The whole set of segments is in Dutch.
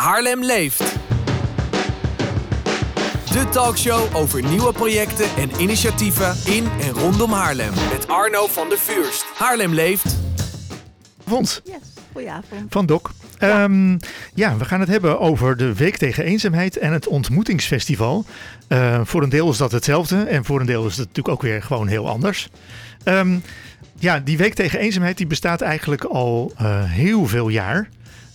Haarlem leeft. De talkshow over nieuwe projecten en initiatieven in en rondom Haarlem. Met Arno van der Vuurst. Haarlem leeft. Vond Yes, goedenavond. van Doc. Ehm, ja, we gaan het hebben over de Week tegen Eenzaamheid en het Ontmoetingsfestival. Eh, voor een deel is dat hetzelfde en voor een deel is het natuurlijk ook weer gewoon heel anders. Ehm, ja, die Week tegen Eenzaamheid die bestaat eigenlijk al eh, heel veel jaar.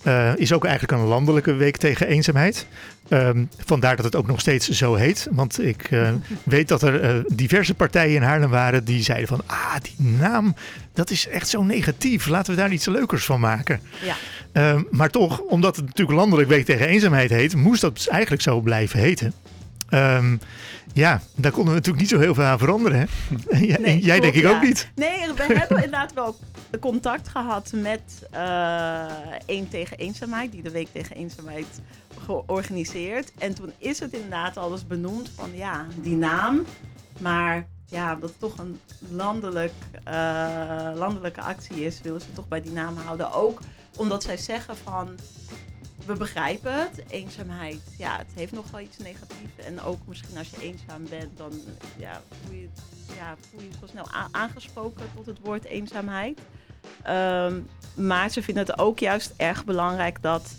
Eh, is ook eigenlijk een landelijke week tegen eenzaamheid. Ehm, vandaar dat het ook nog steeds zo heet. Want ik eh, weet dat er eh, diverse partijen in Haarlem waren die zeiden van... Ah, die naam, dat is echt zo negatief. Laten we daar iets leukers van maken. Ja. Ehm, maar toch, omdat het natuurlijk landelijk week tegen eenzaamheid heet... moest dat dus eigenlijk zo blijven heten. Ehm, ja, daar konden we natuurlijk niet zo heel veel aan veranderen. Hè? Nee, jij denk ik ja. ook niet. Nee, we hebben inderdaad wel contact gehad met eh één tegen eenzaamheid, die de week tegen eenzaamheid georganiseerd. En toen is het inderdaad alles benoemd van ja, die naam. Maar ja, dat het toch een landelijk, eh, landelijke actie is, willen ze toch bij die naam houden. Ook omdat zij zeggen van we begrijpen het, eenzaamheid, ja, het heeft nog wel iets negatiefs. En ook misschien als je eenzaam bent, dan ja, voel, je, ja, je zo snel aangesproken tot het woord eenzaamheid. Ehm, maar ze vinden het ook juist erg belangrijk dat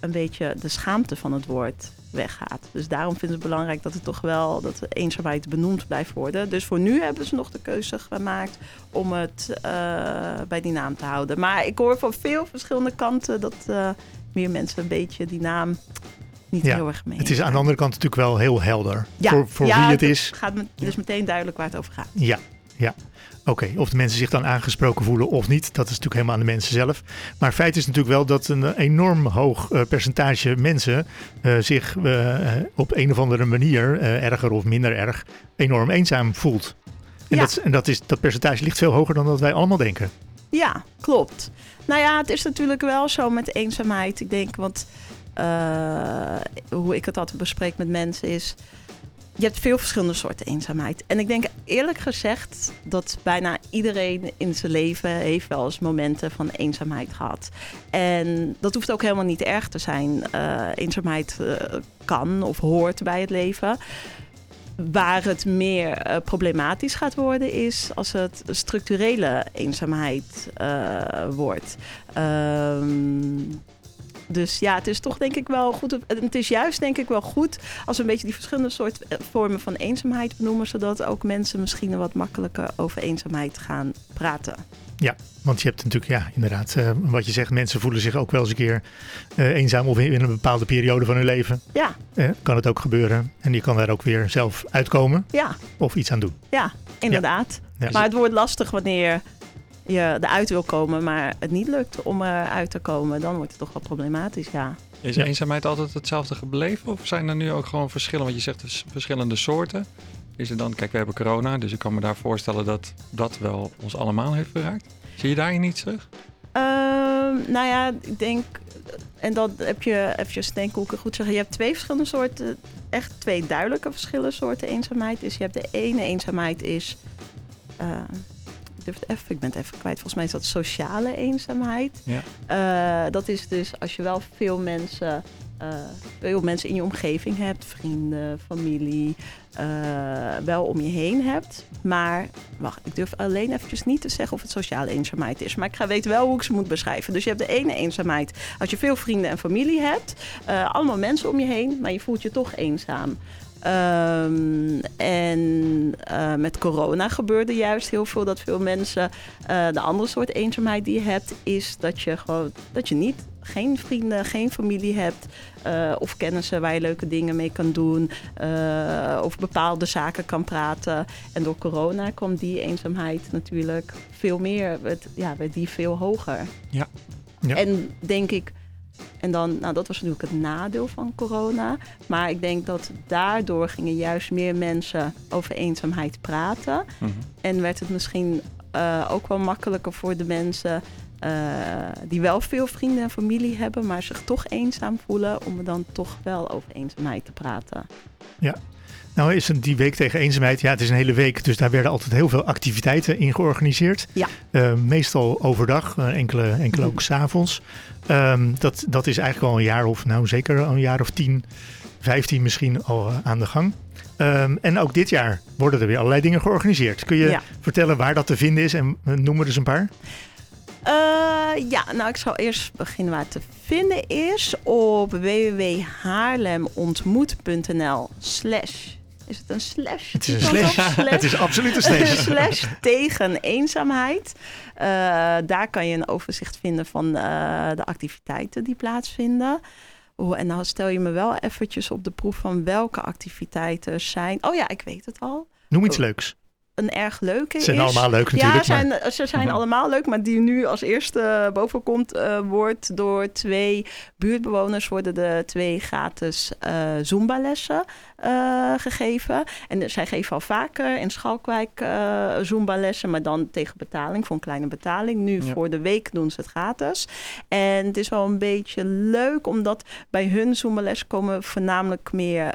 een beetje de schaamte van het woord weggaat. Dus daarom vinden ze het belangrijk dat het toch wel dat de eenzaamheid benoemd blijft worden. Dus voor nu hebben ze nog de keuze gemaakt om het eh, bij die naam te houden. Maar ik hoor van veel verschillende kanten dat eh, meer mensen een beetje die naam niet Ja, heel erg mee. Het is aan de andere kant natuurlijk wel heel helder. Ja, voor voor ja, wie het is. gaat me, dus meteen duidelijk waar het over gaat. Ja, ja. Oké, of de mensen zich dan aangesproken voelen of niet, dat is natuurlijk helemaal aan de mensen zelf. Maar feit is natuurlijk wel dat een enorm hoog eh, percentage mensen eh, zich eh, op een of andere manier, erger of minder erg, enorm eenzaam voelt. En, dat, en dat, is, dat percentage ligt veel hoger dan dat wij allemaal denken. Ja, klopt. Nou ja, het is natuurlijk wel zo met eenzaamheid. Ik denk, want eh, hoe ik het altijd bespreek met mensen is... Je hebt veel verschillende soorten eenzaamheid. En ik denk eerlijk gezegd dat bijna iedereen in zijn leven heeft wel eens momenten van eenzaamheid gehad. En dat hoeft ook helemaal niet erg te zijn. Eh, eenzaamheid eh, kan of hoort bij het leven. Waar het meer eh, problematisch gaat worden is als het structurele eenzaamheid eh, wordt. Ehm, dus ja, het is toch denk ik wel goed. Het is juist denk ik wel goed als we een beetje die verschillende soorten eh, vormen van eenzaamheid benoemen, zodat ook mensen misschien wat makkelijker over eenzaamheid gaan praten. Want je hebt natuurlijk, ja, inderdaad, eh, wat je zegt, mensen voelen zich ook wel eens een keer eh, eenzaam of in, een bepaalde periode van hun leven. Ja, kan het ook gebeuren. En je kan daar ook weer zelf uitkomen ja, of iets aan doen. ja, inderdaad. Ja. Maar het wordt lastig wanneer je eruit wil komen, maar het niet lukt om eruit te komen. Dan wordt het toch wel problematisch, ja. Is Ja. eenzaamheid altijd hetzelfde gebleven? Of zijn er nu ook gewoon verschillen? Want je zegt dus verschillende soorten. Is er dan, kijk, we hebben corona, dus ik kan me daar voorstellen dat dat wel ons allemaal heeft geraakt. Zie je daarin iets terug? Ehm, nou ja, ik denk, en dat heb je eventjes denken hoe ik het goed zeg. Je hebt twee verschillende soorten, echt twee duidelijke verschillende soorten eenzaamheid. Dus je hebt de ene eenzaamheid is, eh, ik, durf het even, ik ben het even kwijt, volgens mij is dat sociale eenzaamheid. Ja. Eh, dat is dus als je wel veel mensen, eh, veel mensen in je omgeving hebt, vrienden, familie, eh, wel om je heen hebt. Maar wacht, ik durf alleen eventjes niet te zeggen of het sociale eenzaamheid is. Maar ik ga weten wel hoe ik ze moet beschrijven. Dus je hebt de ene eenzaamheid als je veel vrienden en familie hebt. allemaal mensen om je heen, maar je voelt je toch eenzaam. Ehm, en eh, met corona gebeurde juist heel veel dat veel mensen. eh, de andere soort eenzaamheid die je hebt, is dat je gewoon dat je niet geen vrienden, geen familie hebt. eh, of kennissen waar je leuke dingen mee kan doen. over bepaalde zaken kan praten. En door corona kwam die eenzaamheid natuurlijk veel meer. Werd, ja, werd die veel hoger. Ja. Ja. En denk ik. En dan, nou, dat was natuurlijk het nadeel van corona. Maar ik denk dat daardoor gingen juist meer mensen over eenzaamheid praten. Mhm. En werd het misschien eh, ook wel makkelijker voor de mensen eh, die wel veel vrienden en familie hebben, maar zich toch eenzaam voelen, om er dan toch wel over eenzaamheid te praten. Nou is het die week tegen eenzaamheid, ja het is een hele week, dus daar werden altijd heel veel activiteiten in georganiseerd. Ja. Eh, meestal overdag, eh, enkele, enkele ook s'avonds. Um, dat, dat is eigenlijk al een jaar of, nou zeker al een jaar of tien, vijftien misschien al aan de gang. Um, en ook dit jaar worden er weer allerlei dingen georganiseerd. Kun je Ja. vertellen waar dat te vinden is en noem er eens een paar? Eh, ja, nou ik zal eerst beginnen waar het te vinden is op www.haarlemontmoet.nl slash. Is het een slash? Het is een Titel? slash. Het is absoluut een slash. slash tegen eenzaamheid. Eh, daar kan je een overzicht vinden van eh, de activiteiten die plaatsvinden. Oh, en nou stel je me wel eventjes op de proef van welke activiteiten zijn. Oh ja, ik weet het al. Noem iets leuks. Een erg leuke Ze zijn is. allemaal leuk Ja, natuurlijk. zijn, maar, ze zijn Mhm. allemaal leuk, maar die nu als eerste boven komt, eh, wordt door twee buurtbewoners worden de twee gratis eh Zumba-lessen eh, gegeven. En zij geven al vaker in Schalkwijk eh Zumba-lessen, maar dan tegen betaling, voor een kleine betaling. Nu Ja. voor de week doen ze het gratis. En het is wel een beetje leuk, omdat bij hun Zumba-les komen voornamelijk meer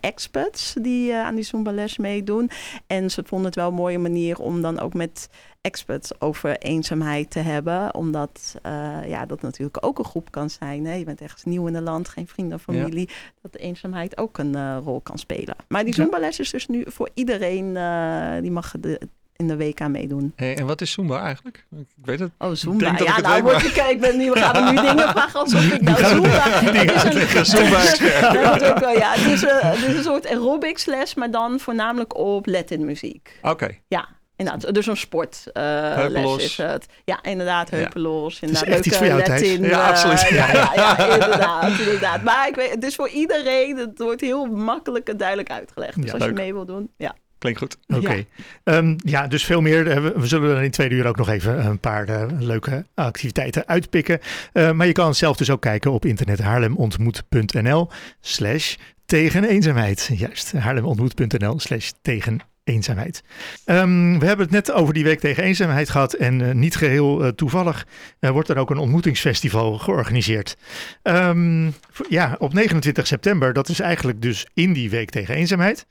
experts die aan die Zumba-les meedoen. En ze vonden het wel een mooie manier om dan ook met experts over eenzaamheid te hebben. Omdat eh, ja, dat natuurlijk ook een groep kan zijn. Hè? Je bent ergens nieuw in het land, geen vrienden, familie. Dat de eenzaamheid ook een eh, rol kan spelen. Maar die. Zumba-les is dus nu voor iedereen, eh, die mag de, in de week aan meedoen. Hey, en wat is Zumba eigenlijk? Ik weet het. Oh, Zumba. ik Ja, het nou, word ik, ik ben nu, we gaan nu dingen vragen alsof ik nou Zumba... Het is een, Zumba-expert. Ja, ook ja. Het is, een, het is een soort aerobics les, maar dan voornamelijk op Latin muziek. Oké. Ja, inderdaad. Dus een sport eh, les is het. Ja, inderdaad. Ja. Heupenlos. is Inderdaad, iets voor leuke. Latin. Ja, eh, absoluut. ja, ja, ja, inderdaad, inderdaad. Maar ik weet, het is voor iedereen. Het wordt heel makkelijk en duidelijk uitgelegd. Dus Ja, als leuk. je mee wil doen, ja. Klinkt goed. Oké. Ja. Ehm, ja, dus veel meer. Eh, We, we zullen er in tweede uur ook nog even een paar eh, leuke activiteiten uitpikken. Eh, maar je kan zelf dus ook kijken op internet haarlemontmoet.nl slash tegen eenzaamheid. Juist, haarlemontmoet.nl slash tegen eenzaamheid. Ehm, we hebben het net over die week tegen eenzaamheid gehad en eh, niet geheel eh, toevallig eh, wordt er ook een ontmoetingsfestival georganiseerd. Ehm, ja, op 29 september, dat is eigenlijk dus in die week tegen eenzaamheid.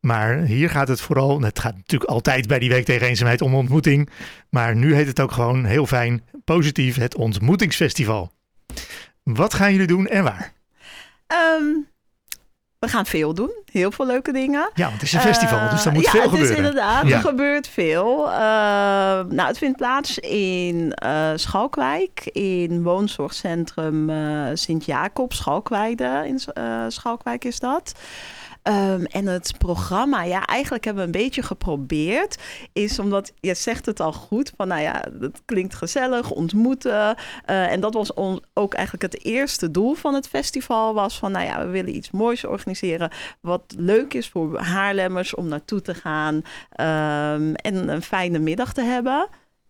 Maar hier gaat het vooral, het gaat natuurlijk altijd bij die week tegen eenzaamheid om ontmoeting. Maar nu heet het ook gewoon heel fijn, positief, het ontmoetingsfestival. Wat gaan jullie doen en waar? Ehm, we gaan veel doen. Heel veel leuke dingen. Ja, want het is een festival, Eh, dus er moet ja, veel het gebeuren. Is inderdaad, Ja. er gebeurt veel. Eh, nou, het vindt plaats in eh, Schalkwijk, in woonzorgcentrum eh, Sint-Jacob, Schalkwijde in eh, Schalkwijk is dat. Ehm, en het programma, ja, eigenlijk hebben we een beetje geprobeerd. Is omdat, je zegt het al goed, van nou ja, dat klinkt gezellig, ontmoeten. Eh, en dat was on- ook eigenlijk het eerste doel van het festival. Was van, nou ja, we willen iets moois organiseren. Wat leuk is voor Haarlemmers om naartoe te gaan. ehm, en een fijne middag te hebben.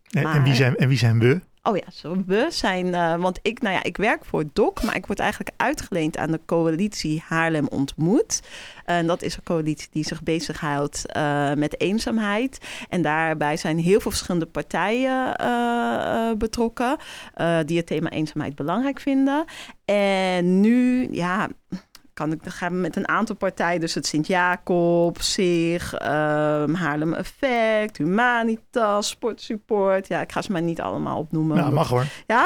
En, en, wie zijn, en wie zijn we? Oh ja, zo we zijn, eh, want ik, nou ja, ik werk voor DOC, maar ik word eigenlijk uitgeleend aan de coalitie Haarlem Ontmoet. En dat is een coalitie die zich bezighoudt eh met eenzaamheid. En daarbij zijn heel veel verschillende partijen eh, betrokken die het thema eenzaamheid belangrijk vinden. En nu, ja, kan ik, dan gaan we met een aantal partijen, dus het Sint-Jacob, SIG, ehm, Haarlem Effect, Humanitas, Sportsupport. Ja, ik ga ze maar niet allemaal opnoemen. Nou, mag hoor. Ja,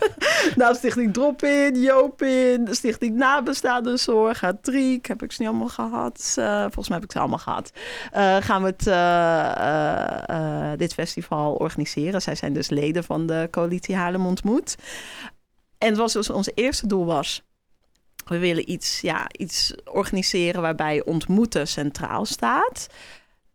nou, Stichting Drop-In, Joopin, Stichting Nabestaande Zorg, Hatriek, heb ik ze niet allemaal gehad. Eh, volgens mij heb ik ze allemaal gehad. Eh, gaan we het, eh, dit festival organiseren. Zij zijn dus leden van de coalitie Haarlem Ontmoet. En het was dus ons eerste doel was... We willen iets, ja, iets organiseren waarbij ontmoeten centraal staat.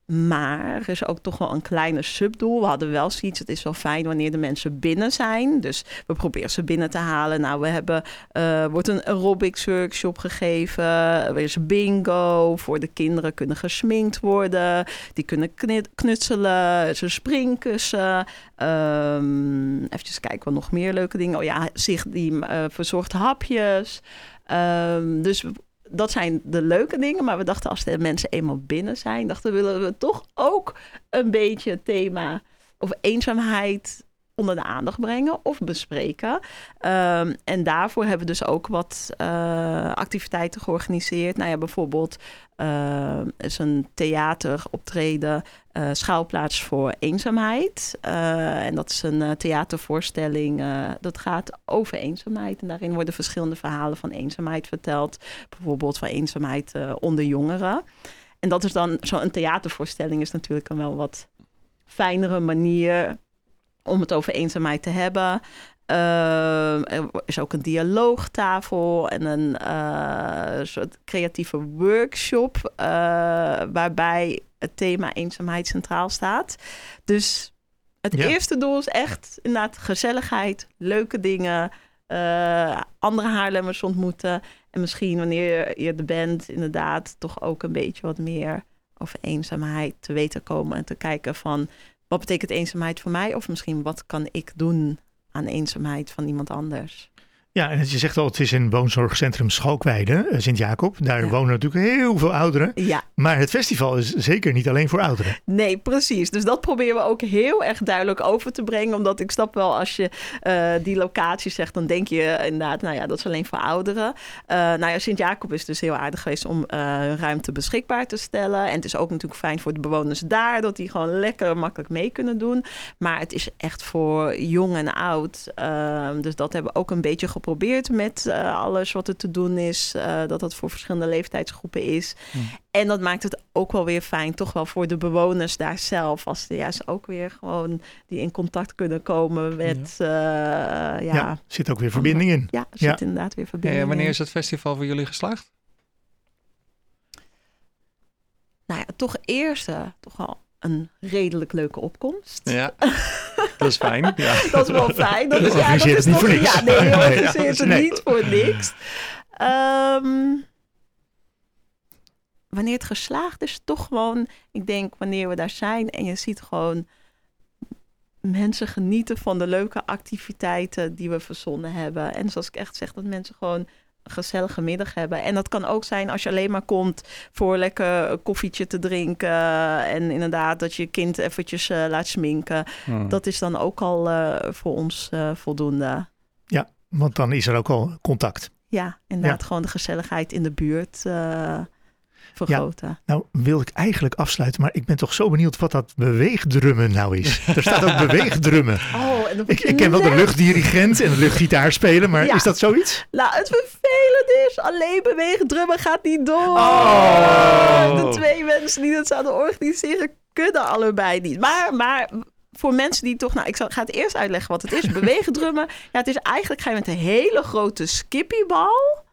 Maar er is ook toch wel een kleine subdoel. We hadden wel zoiets, het is wel fijn wanneer de mensen binnen zijn. Dus we proberen ze binnen te halen. Nou, we hebben, eh wordt een aerobics workshop gegeven. Er is bingo. Voor de kinderen kunnen gesminkt worden. Die kunnen knutselen. Een springkussen. Ehm even kijken, wat nog meer leuke dingen. Oh ja, zich die eh, verzorgt hapjes. Ehm, dus dat zijn de leuke dingen. Maar we dachten als de mensen eenmaal binnen zijn, dachten willen we toch ook een beetje thema of eenzaamheid onder de aandacht brengen of bespreken. Ehm, en daarvoor hebben we dus ook wat uh, activiteiten georganiseerd. Nou ja, bijvoorbeeld uh, is een theateroptreden uh, Schouwplaats voor Eenzaamheid. en dat is een theatervoorstelling dat gaat over eenzaamheid. En daarin worden verschillende verhalen van eenzaamheid verteld. Bijvoorbeeld van eenzaamheid onder jongeren. En dat is dan zo'n theatervoorstelling is natuurlijk een wel wat fijnere manier om het over eenzaamheid te hebben. Uh, er is ook een dialoogtafel en een uh, soort creatieve workshop uh, waarbij het thema eenzaamheid centraal staat. Dus het ja. eerste doel is echt inderdaad gezelligheid, leuke dingen, andere Haarlemmers ontmoeten. En misschien wanneer je er bent, inderdaad toch ook een beetje wat meer over eenzaamheid te weten komen en te kijken van wat betekent eenzaamheid voor mij? Of misschien wat kan ik doen aan eenzaamheid van iemand anders? Ja, en je zegt al, het is in woonzorgcentrum Schalkweide, eh, Sint-Jacob. Daar wonen natuurlijk heel veel ouderen. Ja. Maar het festival is zeker niet alleen voor ouderen. Nee, precies. Dus dat proberen we ook heel erg duidelijk over te brengen. Omdat ik snap wel, als je uh, die locatie zegt, dan denk je inderdaad, nou ja, dat is alleen voor ouderen. Uh, nou ja, Sint-Jacob is dus heel aardig geweest om ruimte beschikbaar te stellen. En het is ook natuurlijk fijn voor de bewoners daar, dat die gewoon lekker makkelijk mee kunnen doen. Maar het is echt voor jong en oud. Ehm, dus dat hebben we ook een beetje geprobeerd geprobeerd met uh, alles wat er te doen is. Uh, dat dat voor verschillende leeftijdsgroepen is. Mm. En dat maakt het ook wel weer fijn, toch wel voor de bewoners daar zelf. Als ze juist ook weer gewoon die in contact kunnen komen met. Ja, uh, ja. ja zit ook weer verbinding in. Ja, zit inderdaad weer verbinding wanneer is het festival voor jullie geslaagd? Nou ja, toch eerst toch al een redelijk leuke opkomst. Ja, dat is fijn. Ja. dat is wel fijn. Dat is, ja, dat is niet voor niks. Ja, nee, je organiseert het niet voor niks. Um, wanneer het geslaagd is, toch gewoon... Ik denk, wanneer we daar zijn en je ziet gewoon... mensen genieten van de leuke activiteiten die we verzonnen hebben. En zoals ik echt zeg, dat mensen gewoon gezellige middag hebben. En dat kan ook zijn als je alleen maar komt voor lekker een koffietje te drinken. En inderdaad dat je kind eventjes uh, laat sminken. Hmm. Dat is dan ook al uh, voor ons uh, voldoende. Ja, want dan is er ook al contact. Ja, inderdaad. Ja. Gewoon de gezelligheid in de buurt vergroten. Ja, nou wil ik eigenlijk afsluiten, maar ik ben toch zo benieuwd wat dat beweegdrummen nou is. Er staat ook beweegdrummen. Oh, en ik, ik ken wel de luchtdirigent en de luchtgitaar spelen, maar ja. is dat zoiets? Nou, het vervelende is, alleen beweegdrummen gaat niet door. Oh. De twee mensen die dat zouden organiseren, kunnen allebei niet. Maar, maar voor mensen die toch, nou, ik zal, ga het eerst uitleggen wat het is. Beweegdrummen, ja, het is eigenlijk ga je met een hele grote skippybal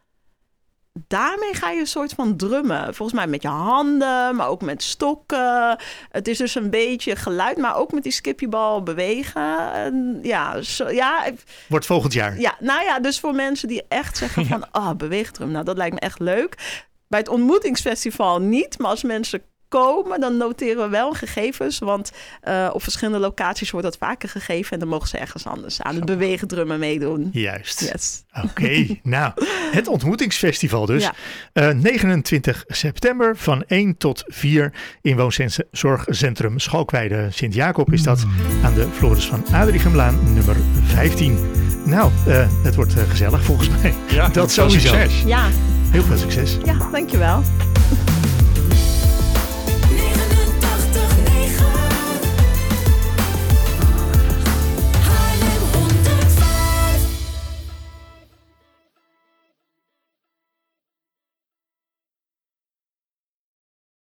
daarmee ga je een soort van drummen. Volgens mij met je handen, maar ook met stokken. Het is dus een beetje geluid, maar ook met die skippiebal bewegen. En ja, zo, ja. Wordt volgend jaar. Ja, nou ja, dus voor mensen die echt zeggen van, ah, oh, beweegdrum, nou dat lijkt me echt leuk. Bij het ontmoetingsfestival niet, maar als mensen komen, dan noteren we wel gegevens. Want uh, op verschillende locaties wordt dat vaker gegeven. En dan mogen ze ergens anders aan het bewegen drummen meedoen. Juist. Yes. Oké, okay, nou, het ontmoetingsfestival dus. Ja. Uh, eh, 29 september van 1 tot 4 in woonzorgcentrum Schalkweide Sint-Jacob is dat. Aan de Floris van Adrichem-laan nummer 15. Nou, uh, het wordt gezellig volgens mij. Ja, dat sowieso. Succes. Ja. Heel veel succes. Ja, dankjewel.